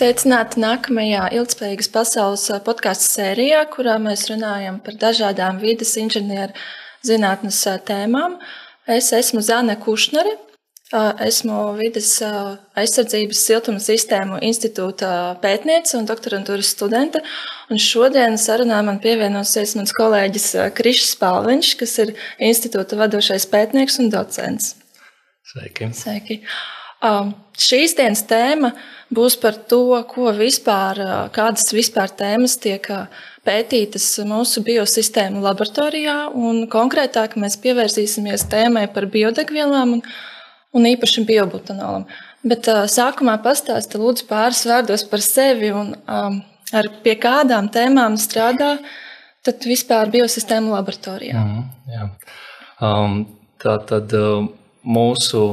Sveicināti nākamajā ilgspējīgas pasaules podkāstu sērijā, kurā mēs runājam par dažādām vidas inženieru zinātnes tēmām. Es esmu Zāne Kušnere, esmu vidas aizsardzības siltuma sistēmu institūta pētniece un doktorantūras studente. Un šodien sarunā man pievienosies mans kolēģis Krišs Palviņš, kas ir institūta vadošais pētnieks un docents. Sveiki! Sveiki. Um, šīs dienas tēma būs par to, vispār, kādas vispār tēmas tiek pētītas mūsu biosistēmu laboratorijā. Konkrētāk mēs pievērsīsimies tēmai par biodegvielām un, un īpaši biobutanolam. Bet uh, sākumā pastāsti lūdzu pāris vārdos par sevi un um, ar pie kādām tēmām strādā tad vispār biosistēmu laboratorijā. Mm, jā. um, tā tad uh, mūsu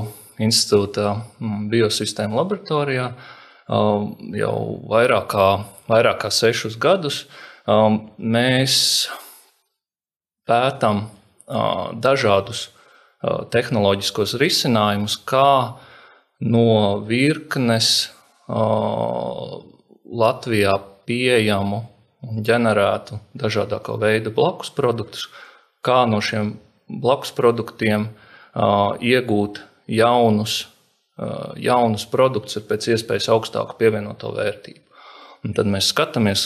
institūta mm, biosistēmu laboratorijā um, jau vairāk kā, vairāk kā sešus gadus. Um, mēs pētām uh, dažādus uh, tehnoloģiskos risinājumus, kā no virknes uh, Latvijā pieejamu un ģenerētu dažādāko veidu blakus produktus, kā no šiem blakus produktiem iegūt jaunus, jaunus produktus ar pēc iespējas augstāku pievienoto vērtību. Un tad mēs skatāmies,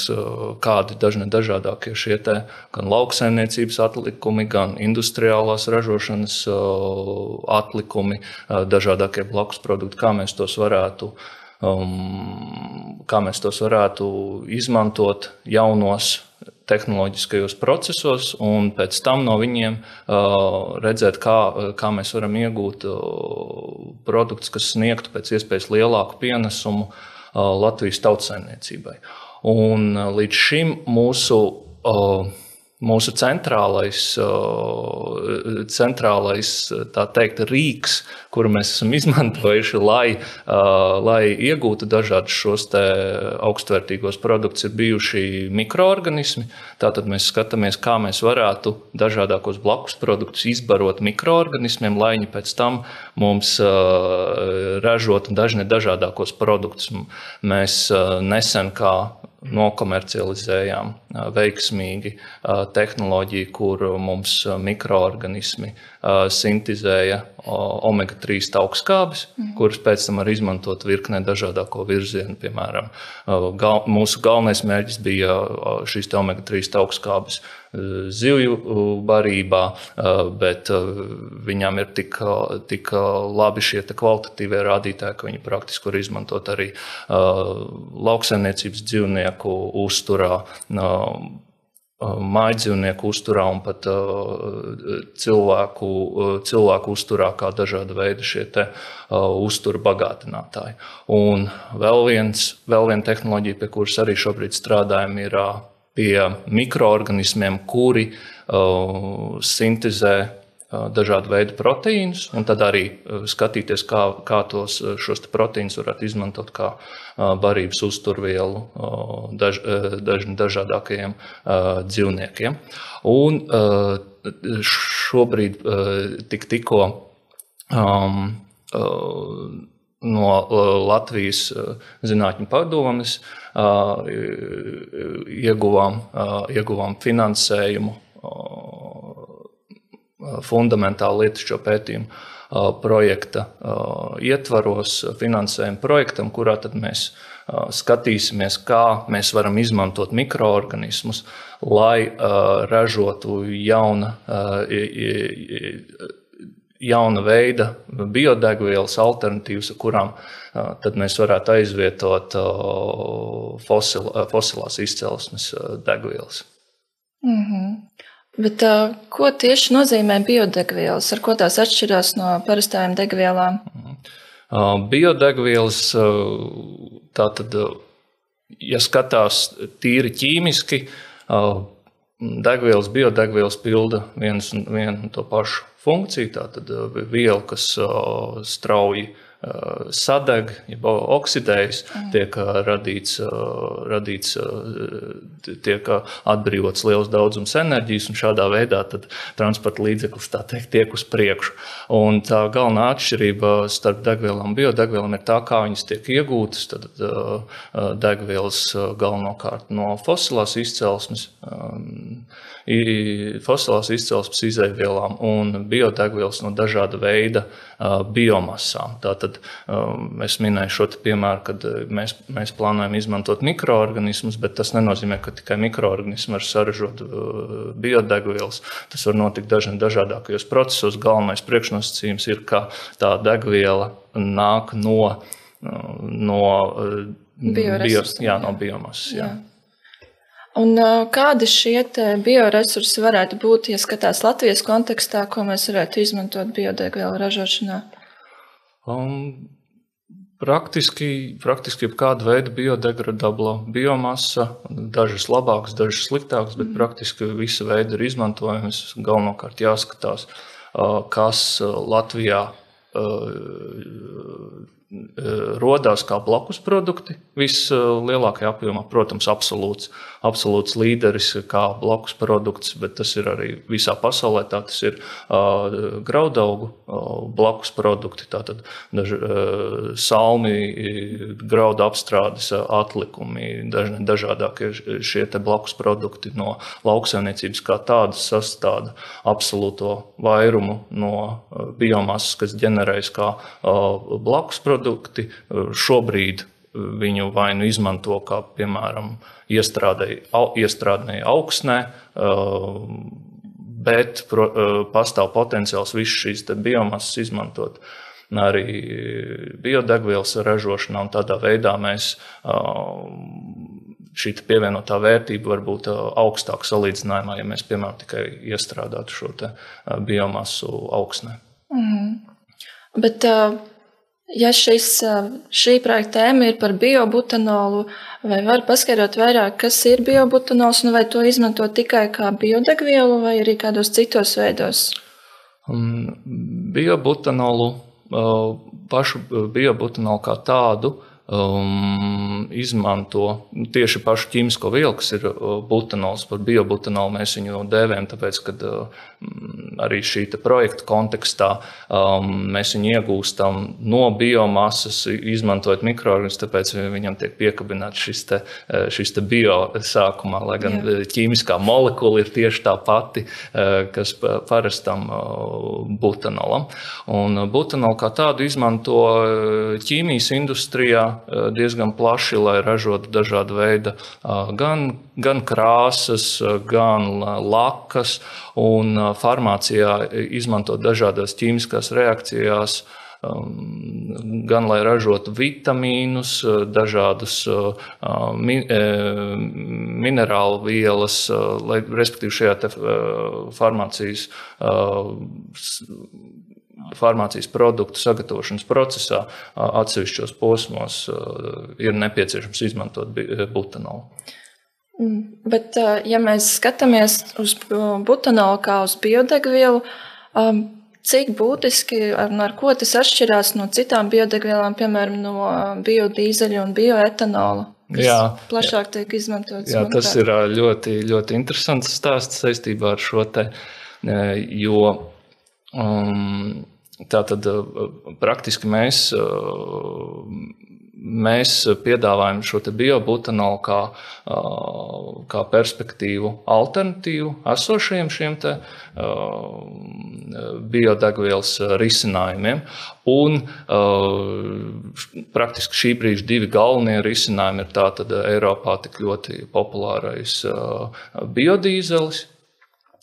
kādi ir dažādākie šie te, gan lauksaimniecības atlikumi, gan industriālās ražošanas atlikumi, dažādākie blakus produkti, kā mēs tos varētu, um, kā mēs tos varētu izmantot jaunos tehnoloģiskajos procesos, un pēc tam no viņiem uh, redzēt, kā, kā mēs varam iegūt uh, produktus, kas sniegtu pēc iespējas lielāku pienesumu uh, Latvijas tautsājumniecībai. Un līdz šim mūsu mūsu centrālais, centrālais teikt, rīks, kuru mēs esam izmantojuši, lai, lai iegūtu dažādus šos augstvērtīgos produktus, ir bijuši mikroorganismi. Tātad mēs skatāmies, kā mēs varētu dažādākos blakus produktus izbarot mikroorganismiem, lai viņi pēc tam mums ražotu dažādākos produktus. Mēs nesen kā nokomercializējām veiksmīgi tehnoloģiju, kur mums mikroorganismi sintēzēja omega-3 augstskābes, mm. kuras pēc tam var izmantot virknē dažādāko virzienu. Piemēram, gal, mūsu galvenais mērķis bija šīs omega-3 augstskābes zivju barībā, bet viņām ir tik, tik labi šie kvalitatīvie rādītāji, ka viņi praktiski var izmantot arī lauksaimniecības dzīvnieku uzturā mājdzīvnieku uzturā un pat cilvēku, cilvēku uzturā, kā dažāda veida šie te, uzturu bagātinātāji. Un vēl, viens, vēl viena tehnoloģija, pie kuras arī šobrīd strādājam, ir pie mikroorganismiem, kuri sintēzē dažādu veidu proteīnus, un tad arī skatīties, kā, kā tos, šos proteīnus varētu izmantot kā barības uzturvielu daž, daž, dažādākajiem dzīvniekiem. Un šobrīd tik, tikko um, no Latvijas Zinātņu padomes ieguvām, ieguvām finansējumu fundamentāli lietišķo pētījumu projekta ietvaros, finansējuma projektam, kurā mēs skatīsimies, kā mēs varam izmantot mikroorganismus, lai ražotu jauna, jauna veida biodegvielas alternatīvas, kurām mēs varētu aizvietot fosil, fosilās izcelsmes degvielas. Mm -hmm. Bet, uh, ko tieši nozīmē biodegvielas? Ar ko tās atšķirās no parastajām degvielām? Uh, biodegvielas, uh, tātad, ja skatās tīri ķīmiski, degvielas, biodegvielas pilda viens un, vienu to pašu funkciju. Tātad viela, kas strauji sadeg, jeb oksidējas, tiek radīts, radīts, tiek atbrīvots liels daudzums enerģijas, un šādā veidā transporta līdzeklis teikt, tiek uz priekšu. Un tā galvenā atšķirība starp degvielām un biodegvielām ir tā, kā viņas tiek iegūtas. Tad degvielas galvenokārt no fosilās izcelsmes fosilās izcelsmes izēvielām un biodegvielas no dažāda veida biomasām. Tātad es minēju šo piemēru, kad mēs, mēs plānojam izmantot mikroorganismus, bet tas nenozīmē, ka tikai mikroorganismi var saražot biodegvielas. Tas var notikt dažādākajos procesos. Galvenais priekšnosacījums ir, ka tā degviela nāk no, no, bio, jā, no biomasas. Jā. Jā. Un, kādi šie bioresursi varētu būt, ja skatās Latvijas kontekstā, ko mēs varētu izmantot biodegvielu ražošanā? Um, praktiski, praktiski jebkāda veida biodegradabla biomasa, dažas labākas, dažas sliktākas, bet mm. praktiski visa veida ir izmantojams. Galvenokārt jāskatās, kas Latvijā rodās kā blakus produkti. Vislielākajā apjomā, protams, absolūts, absolūts līderis kā blakus produkts, bet tas ir arī visā pasaulē. Tā tas ir graudaugu blakus produkti, tātad daž, uh, salmi, graudu apstrādes atlikumi, daž, dažādākie šie blakus produkti no lauksaimniecības kā tādas sastāda absolūto vairumu no biomasas, kas ģenerējas kā blakus produkti šobrīd viņu vai nu izmanto kā, piemēram, iestrādēji augsnē, bet pastāv potenciāls visu šīs biomasas izmantot arī biodegvielas ražošanā, un tādā veidā mēs šī pievienotā vērtība var būt augstāka salīdzinājumā, ja mēs, piemēram, tikai iestrādātu šo biomasu augsnē. Mm. Bet uh, Ja šis, šī projekta tēma ir par biobutanolu, vai var paskaidrot vairāk, kas ir biobutanols un vai to izmanto tikai kā biodegvielu vai arī kādos citos veidos? Um, biobutanolu, pašu biobutanolu kā tādu um, izmanto tieši pašu ķīmisko vielu, kas ir butanols. Par biobutanolu mēs viņu dēvējam, tāpēc, ka um, arī šī projekta kontekstā um, mēs viņu iegūstam no biomasas, izmantojot mikroorganismus, tāpēc viņam tiek piekabināts šis, te, šis te bio sākumā, lai gan Jā. ķīmiskā molekula ir tieši tā pati, kas parastam butanolam. Un butanolu kā tādu izmanto ķīmijas industrijā, diezgan plaši, lai ražotu dažādu veidu gan, gan krāsas, gan lakas, un farmācijā izmantot dažādās ķīmiskās reakcijās gan lai ražotu vitamīnus, dažādus minerālu vielas, lai, respektīvi šajā farmācijas farmācijas produktu sagatavošanas procesā atsevišķos posmos ir nepieciešams izmantot butanolu. Mm, bet, ja mēs skatāmies uz butanolu kā uz biodegvielu, cik būtiski ar, ar ko tas atšķirās no citām biodegvielām, piemēram, no biodīzeļa un bioetanola? Jā, plašāk jā. tiek izmantots. Jā, tas ir ļoti, ļoti interesants stāsts saistībā ar šo te, jo um, Tātad eh, praktiski mēs, eh, mēs piedāvājam šo biobutanolu kā, eh, kā perspektīvu, alternatīvu esošajiem šiem te, biodegvielas risinājumiem. Un praktiski šī brīža divi galvenie risinājumi ir tātad Eiropā tik ļoti populārais biodīzelis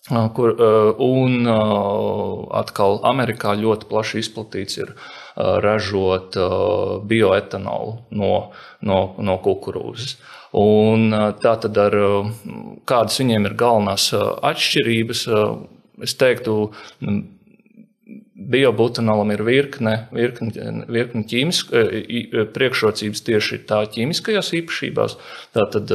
Kur, un atkal Amerikā ļoti plaši izplatīts ir ražot bioetanolu no, no, no kukurūzas. Un tā tad ar kādas viņiem ir galvenās atšķirības, es teiktu, biobutanolam ir virkne, virkne, virkne ķīmiska, priekšrocības tieši tā ķīmiskajās īpašībās. Tātad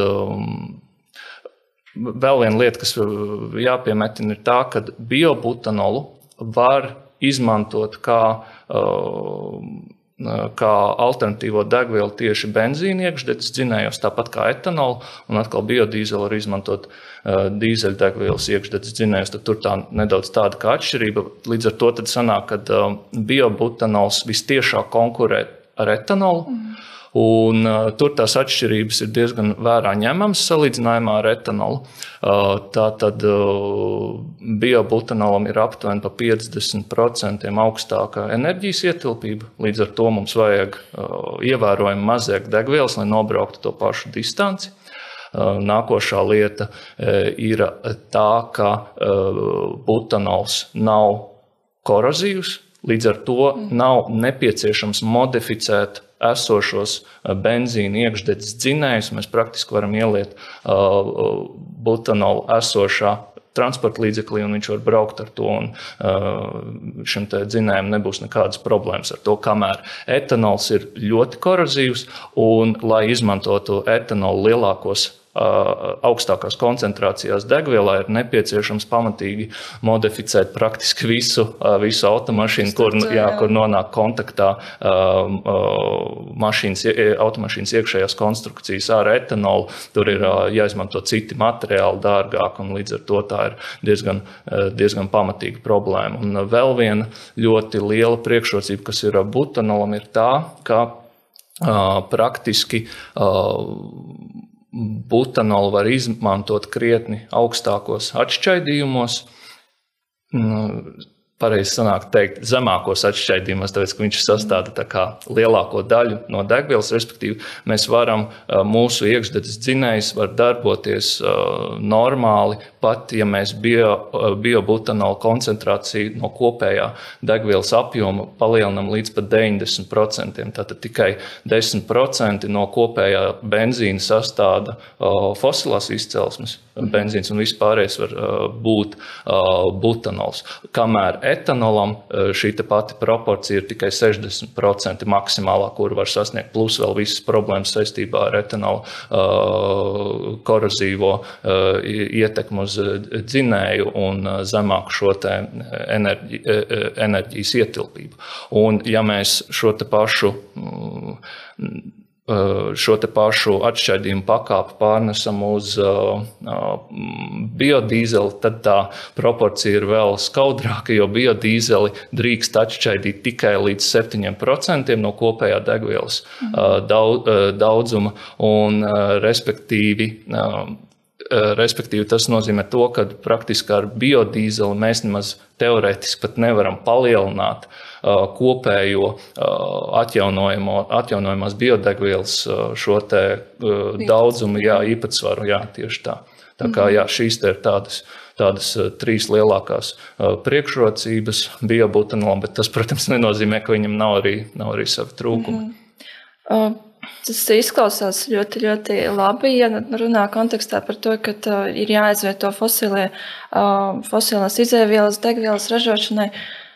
Vēl viena lieta, kas jāpiemetina, ir tā, ka biobutanolu var izmantot kā uh, kā alternatīvo degvielu tieši benzīna iekšdedzes dzinējos, tāpat kā etanolu, un atkal biodīzeli var izmantot dīzeļdegvielas iekšdedzes dzinējos. Tur tā nedaudz tāda kā atšķirība. Līdz ar to sanāk, ka biobutanols vistiešāk konkurē ar etanolu. Mm. Un, uh, tur tās atšķirības ir diezgan vērā ņemamas salīdzinājumā ar etanolu. Uh, Tātad uh, biobutanolam ir aptuveni pa 50% augstāka enerģijas ietilpība. Līdz ar to mums vajag uh, ievērojami mazāk degvielas, lai nobrauktu to pašu distanci. Nākošā lieta ir tā, ka butanols nav korozīvs, līdz ar to nav nepieciešams modificēt esošos eh, benzīna iekšdedzes dzinējus. Mēs praktiski varam ieliet uh, butanolu esošā transporta līdzeklī, un viņš var braukt ar to. Un, uh, šim dzinējam nebūs nekādas problēmas ar to, kamēr etanols ir ļoti korozīvs. Un, lai izmantotu etanolu lielākos augstākās koncentrācijās degvielā ir nepieciešams pamatīgi modificēt praktiski visu, visu automašīnu, kur, jā, kur nonāk kontaktā mašīnas, automašīnas iekšējās konstrukcijas ar etanolu. Tur ir jāizmanto citi materiāli dārgāk, un līdz ar to tā ir diezgan, diezgan pamatīga problēma. Un vēl viena ļoti liela priekšrocība, kas ir butanolam, ir tā, ka praktiski butanolu var izmantot krietni augstākos atšķaidījumos. Pareizi sanāk teikt, zemākos atšķaidījumos, tāpēc, ka viņš sastāda lielāko daļu no degvielas. Respektīvi, mēs varam, mūsu iekšzemes dzinējs var darboties normāli, pat ja mēs bio, biobutanolu koncentrāciju no kopējā degvielas apjoma palielinām līdz pat 90%. Tātad tikai 10% no kopējā benzīna sastāda fosilās izcelsmes benzīns, un viss pārējais var būt butanols. Kamēr etanolam šī pati proporcija ir tikai 60% maksimālā, kur var sasniegt, plus vēl visas problēmas saistībā ar etanolu korozīvo ietekmu uz dzinēju un zemāku šo enerģi, enerģijas ietilpību. Un, ja mēs šo pašu šo pašu atšķaidījumu pakāpi pārnesam uz biodīzeli, tad tā proporcija ir vēl skaudrāka, jo biodīzeli drīkst atšķaidīt tikai līdz 7% no kopējā degvielas mhm. daudzuma, un respektīvi Respektīvi, tas nozīmē, to, ka praktiski ar biodīzeli mēs nemaz teorētiski pat nevaram palielināt uh, Uh, kopējo uh, atjaunojamās biodegvielas uh, šo daudzumu, jā, īpatsvaru. Jā, tieši tā. Tā kā mhm. jā, šīs ir tādas, tādas trīs lielākās priekšrocības biobutanolam, bet tas, protams, nenozīmē, ka viņam nav arī, nav arī savi trūkumi. Mm -hmm. Tas izklausās ļoti, ļoti labi, ja runā kontekstā par to, ka uh, ir jāizvieto fosilie, uh, fosilās izēvielas degvielas ražošanai.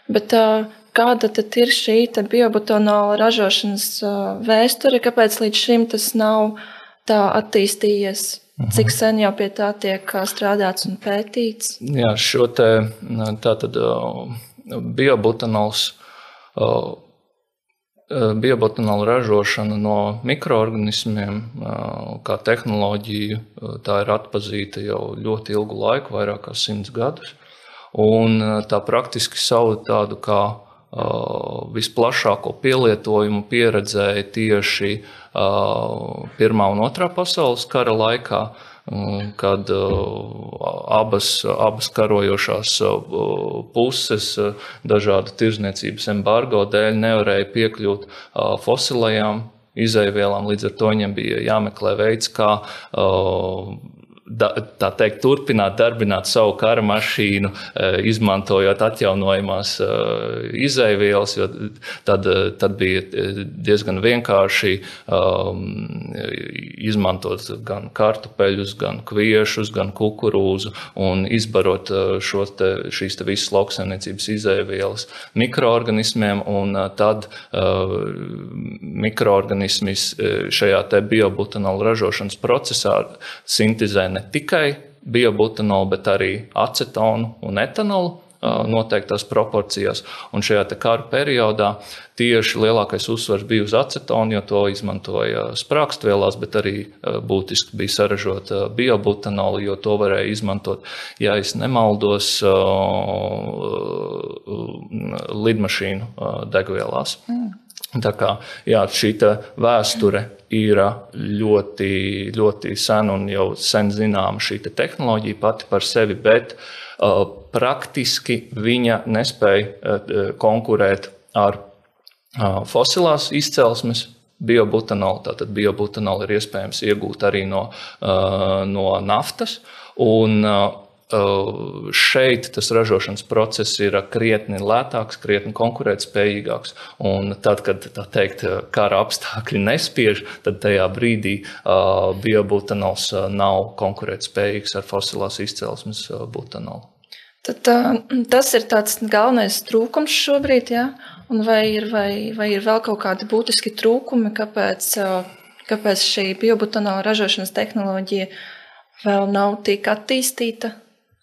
Bet uh, Kāda tad ir šī biobutanāla ražošanas vēsture, kāpēc līdz šim tas nav tā attīstījies? Mhm. Cik sen jau pie tā tiek strādāts un pētīts? Jā, šo te tātad biobutanāls. Biobotanāla ražošana no mikroorganismiem, kā tehnoloģija, tā ir atpazīta jau ļoti ilgu laiku, vairāk kā simts gadus. Un tā praktiski savu tādu kā visplašāko pielietojumu pieredzēja tieši Pirmā un Otrā pasaules kara laikā, kad abas, abas karojošās puses dažādu tirzniecības embargo dēļ nevarēja piekļūt fosilajām izaivielām. Līdz ar to viņiem bija jāmeklē veids, kā da, tā teikt, turpināt darbināt savu kara mašīnu, eh, izmantojot atjaunojamās eh, izaivielas, jo tad, eh, tad bija diezgan vienkārši um, izmantot gan kartupeļus, gan kviešus, gan kukurūzu un izbarot te, šīs te visas lauksaimniecības izaivielas mikroorganismiem, un tad uh, mikroorganismi šajā biobutanolu ražošanas procesā sintizē ne tikai biobutanolu, bet arī acetonu un etanolu. Noteiktās proporcijās. Un šajā kara periodā tieši lielākais uzsvars bija uz acetonu, jo to izmantoja sprākstvielās, bet arī būtiski bija saražot biobutanolu, jo to varēja izmantot, ja es nemaldos, lidmašīnu degvielās. Mm. Tā kā jā, šī vēsture ir ļoti, ļoti sena un jau sen zināma šī te tehnoloģija pati par sevi, bet uh, praktiski viņa nespēja uh, konkurēt ar uh, fosilās izcelsmes biobutanolu. Tātad biobutanolu ir iespējams iegūt arī no, uh, no naftas. Un, uh, šeit tas ražošanas process ir krietni lētāks, krietni konkurētspējīgāks. Un tad, kad teikt, kara apstākļi nespiež, tad tajā brīdī biobutanols nav konkurētspējīgs ar fosilās izcelsmes butanolu. Tad, tas ir tāds galvenais trūkums šobrīd, ja? Un vai ir, vai, vai ir vēl kaut kādi būtiski trūkumi, kāpēc, kāpēc šī biobutanola ražošanas tehnoloģija vēl nav tik attīstīta?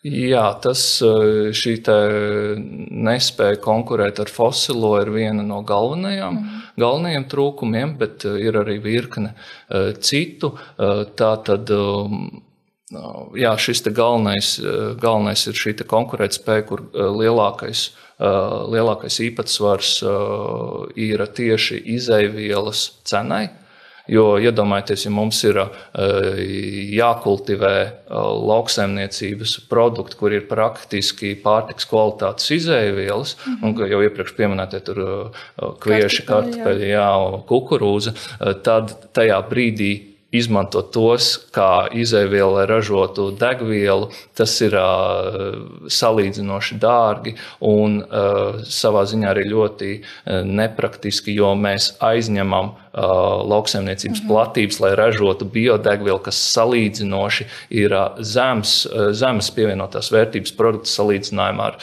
Jā, tas šī nespēja konkurēt ar fosilo ir viena no galvenajām, mm. galvenajiem trūkumiem, bet ir arī virkne citu. Tā tad jā, šis galvenais, galvenais ir šī konkurētspēja, kur lielākais, lielākais īpatsvars ir tieši izaivielas cenai. Jo iedomājieties, ja mums ir uh, jākultivē uh, lauksaimniecības produkti, kur ir praktiski pārtiks kvalitātes izēvielas, mm -hmm. un jau iepriekš pieminētie tur uh, kvieši, kartupeļi, kukurūza, tad tajā brīdī izmantot tos kā izēvielu, lai ražotu degvielu, tas ir uh, salīdzinoši dārgi un uh, savā ziņā arī ļoti nepraktiski, jo mēs aizņemam lauksaimniecības mm -hmm. platības, lai ražotu biodegvielu, kas salīdzinoši ir zems, zemes pievienotās vērtības produkts salīdzinājumā ar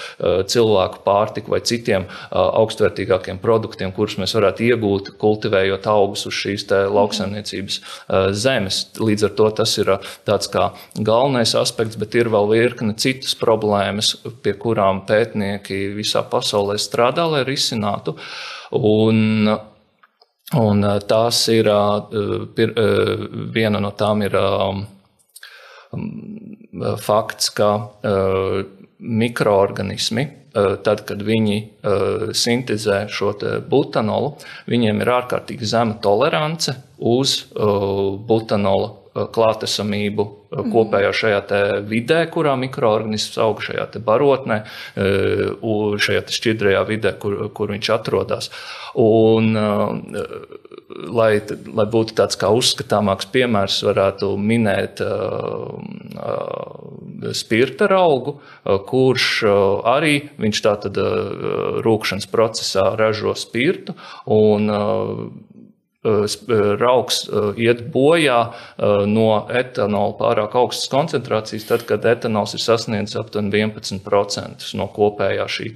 cilvēku pārtiku vai citiem augstvērtīgākiem produktiem, kurus mēs varētu iegūt, kultivējot augus uz šīs lauksaimniecības zemes. Līdz ar to tas ir tāds kā galvenais aspekts, bet ir vēl virkne citas problēmas, pie kurām pētnieki visā pasaulē strādā, lai risinātu. Un Un tās ir, pir, viena no tām ir fakts, ka mikroorganismi, tad, kad viņi sintēzē šo butanolu, viņiem ir ārkārtīgi zema tolerance uz butanola klātesamību. Kopējā šajā vidē, kurā mikroorganisms aug šajā barotnē, šajā šķidrajā vidē, kur, kur viņš atrodas. Un, lai, lai būtu tāds kā uzskatāmāks piemērs, varētu minēt spirta augu, kurš arī viņš tātad rūkšanas procesā ražo spirtu. Un, rauks iet bojā no etanola pārāk augstas koncentrācijas, tad, kad etanols ir sasniedzis aptuveni 11% no kopējā šī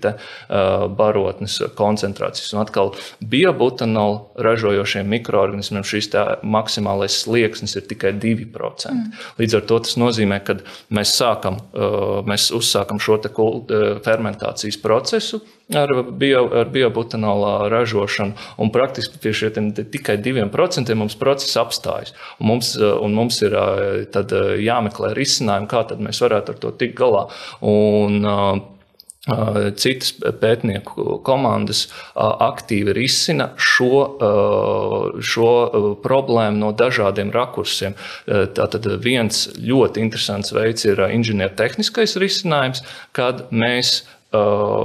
barotnes koncentrācijas. Un atkal biobutanola ražojošiem mikroorganismiem šis maksimālais slieksnis ir tikai 2%. Mm. Līdz ar to tas nozīmē, ka mēs, sākam, mēs uzsākam šo fermentācijas procesu ar, bio, ar biobutanola ražošanu. Un praktiski pie šiem tikai 2% mums process apstājas. Un mums, un mums ir tad, jāmeklē risinājumi, kā mēs varētu ar to tikt galā. Un, Citas pētnieku komandas aktīvi risina šo, šo problēmu no dažādiem rakursiem. Tātad viens ļoti interesants veids ir inženiertehniskais risinājums, kad mēs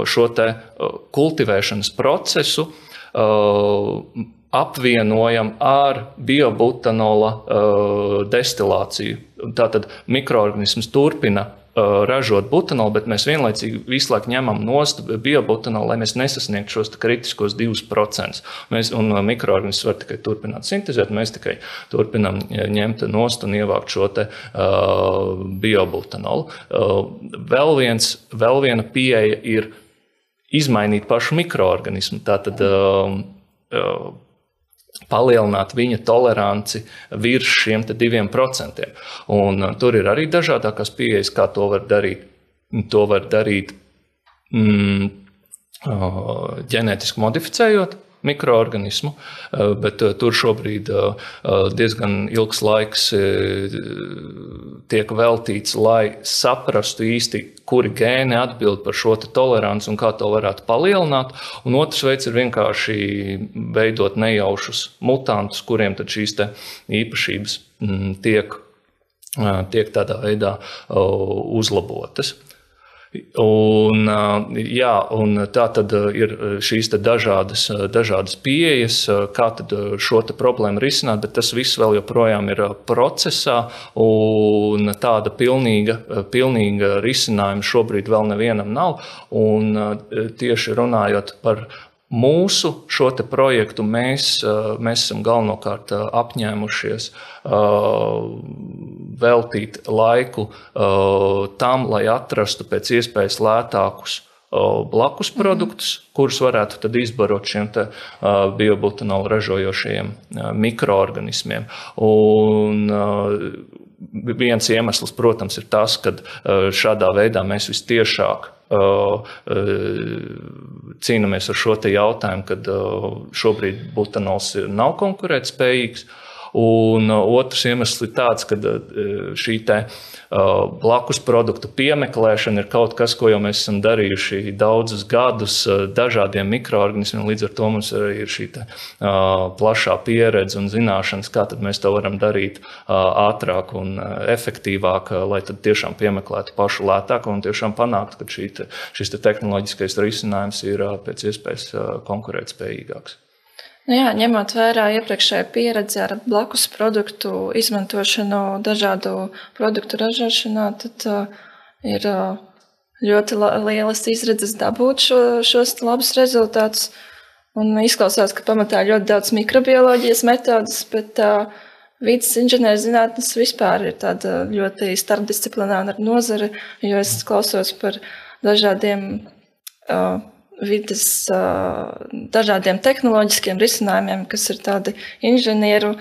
šo uh, kultivēšanas procesu uh, apvienojam ar biobutanola destilāciju. Tātad mikroorganisms turpina Uh, ražot butanolu, bet mēs vienlaicīgi visu laiku ņemam nost biobutanolu, lai mēs nesasniegtu šos kritiskos 2%. Mēs, un uh, mikroorganisms var tikai turpināt sintēzēt, mēs tikai turpinām ņemt nost un ievākt šo te, uh, biobutanolu. Uh, vēl, viens, vēl viena pieeja ir izmainīt pašu mikroorganismu. Tātad, uh, uh, palielināt viņa toleranci virs šiem diviem procentiem. Uh, tur ir arī dažādākās pieejas, kā to var darīt. To var darīt mm, ģenētiski modificējot mikroorganismu, bet tur šobrīd diezgan ilgs laiks tiek veltīts, lai saprastu īsti, kuri gēni atbild par šo toleranci un kā to varētu palielināt. Un otrs veids ir vienkārši veidot nejaušus mutantus, kuriem šīs īpašības mm, tiek, tiek tādā veidā uzlabotas. Un, jā, un tā tad ir šīs dažādas, dažādas pieejas, kā šo problēmu risināt, bet tas viss vēl joprojām ir procesā. Tāda pilnīga, pilnīga risinājuma šobrīd vēl nevienam nav. Un tieši runājot par Mūsu šo projektu mēs, mēs esam galvenokārt apņēmušies veltīt laiku tam, lai atrastu pēc iespējas lētākus blakus produktus, kurus varētu izbarot šiem biobutanolu ražojošajiem mikroorganismiem. Un, viens iemesls, protams, ir tas, ka šādā veidā mēs visciešāk cīnāmies ar šo jautājumu, kad šobrīd butanols nav konkurētspējīgs. Un otrs iemesls ir tāds, ka šī blakus produktu piemeklēšana ir kaut kas, ko jau mēs esam darījuši daudzus gadus dažādiem mikroorganismiem. Līdz ar to mums ir šī te, plašā pieredze un zināšanas, kā mēs to varam darīt ātrāk un efektīvāk, lai tiešām piemeklētu pašu lētāko un tiešām panāktu, ka šī te, šis te tehnoloģiskais risinājums ir pēc iespējas konkurētspējīgāks. Nu jā, ņemot vērā iepriekšēju pieredzi ar blakus produktu izmantošanu dažādu produktu ražošanā, tad uh, ir uh, ļoti lielas izredzes dabūt šo, šos labus rezultātus. Un izklausās, ka pamatā ļoti daudz mikrobioloģijas metodas, bet uh, vidas inženierzinātnes vispār ir tāda ļoti starpdisciplināra nozare, jo es klausos par dažādiem uh, vidas dažādiem tehnoloģiskiem risinājumiem, kas ir tādi inženieru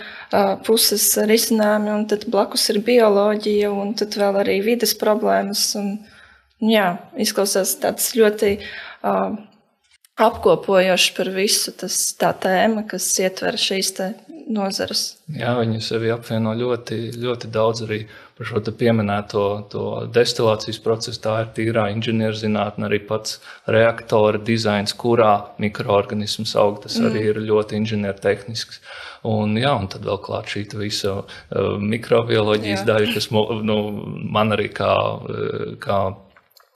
puses risinājumi, un tad blakus ir bioloģija, un tad vēl arī vidas problēmas. Un, jā, izklausās tāds ļoti apkopojošs par visu tas, tā tēma, kas ietver šīs nozares. Jā, viņi sevi apvieno ļoti, ļoti daudz arī par šo pieminēto destilācijas procesu. Tā ir tīrā inženierzinātne, arī pats reaktora dizains, kurā mikroorganisms aug. Tas mm. arī ir ļoti inženiertehnisks. Un, jā, un tad vēl klāt šī visa uh, mikrobioloģijas jā. daļa, kas nu, man arī kā, kā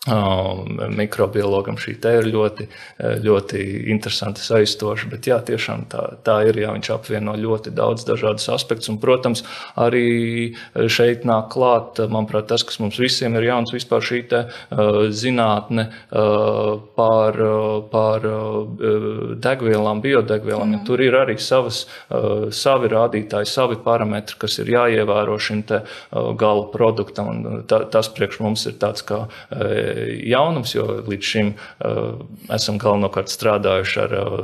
Mikrobiologam šī te ir ļoti, ļoti interesanti, aizstoša. Bet jā, tiešām tā, tā ir. Jā, viņš apvieno ļoti daudz dažādus aspektus. Un, protams, arī šeit nāk klāt, manuprāt, tas, kas mums visiem ir jauns, vispār šī te, zinātne par, par uh, degvielām, biodegvielām. Mm. Tur ir arī savas, savi rādītāji, savi parametri, kas ir jāievēro šim te, gala produktam. Un ta, tas priekš mums ir tāds kā jaunums, jo līdz šim uh, esam galvenokārt strādājuši ar uh,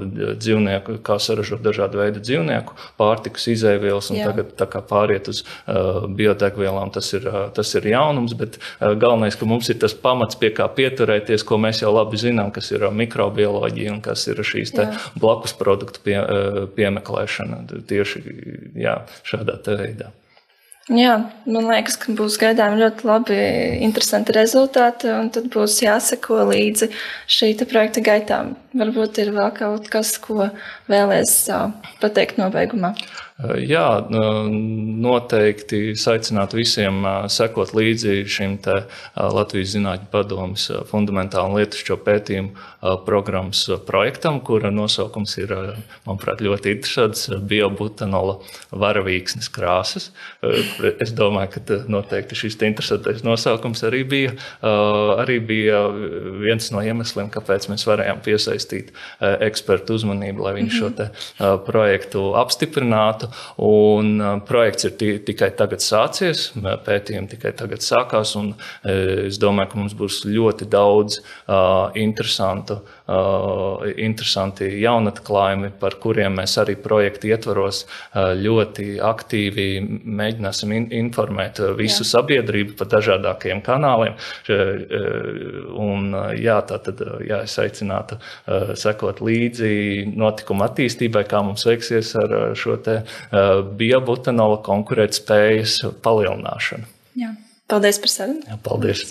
dzīvnieku, kā saražot dažādu veidu dzīvnieku pārtikas izēvielas, un Jā. tagad pāriet uz uh, biodegvielām. Tas ir, tas ir jaunums, bet galvenais, ka mums ir tas pamats, pie kā pieturēties, ko mēs jau labi zinām, kas ir mikrobioloģija un kas ir šīs blakus produktu pie, piemeklēšana tieši jā, šādā veidā. Jā, man liekas, ka būs gaidām ļoti labi, interesanti rezultāti, un tad būs jāseko līdzi šī projekta gaitām. Varbūt ir vēl kaut kas, ko vēlēs pateikt nobeigumā. Jā, noteikti aicinātu visiem sekot līdzi šim Latvijas Zinātņu padomus fundamentālu lietušķo pētījumu programmas projektam, kura nosaukums ir, manuprāt, ļoti interesants - biobutanola varavīksnes krāsas. Es domāju, ka noteikti šis interesantais nosaukums arī bija, arī bija viens no iemesliem, kāpēc mēs varējām piesaistīt ekspertu uzmanību, lai viņi šo projektu apstiprinātu. Un uh, projekts ir tikai tagad sācies, pētījumi tikai tagad sākās. Un, uh, es domāju, ka mums būs ļoti daudz uh, interesantu interesanti jaunatklājumi, par kuriem mēs arī projekta ietvaros ļoti aktīvi mēģināsim informēt visu Jā. sabiedrību pa dažādākajiem kanāliem. Un, jā, tā tad jā, es aicinātu sekot līdzi notikuma attīstībai, kā mums veiksies ar šo biobutanola konkurētspējas palielināšanu. Jā. Paldies par sarunu. Jā, paldies.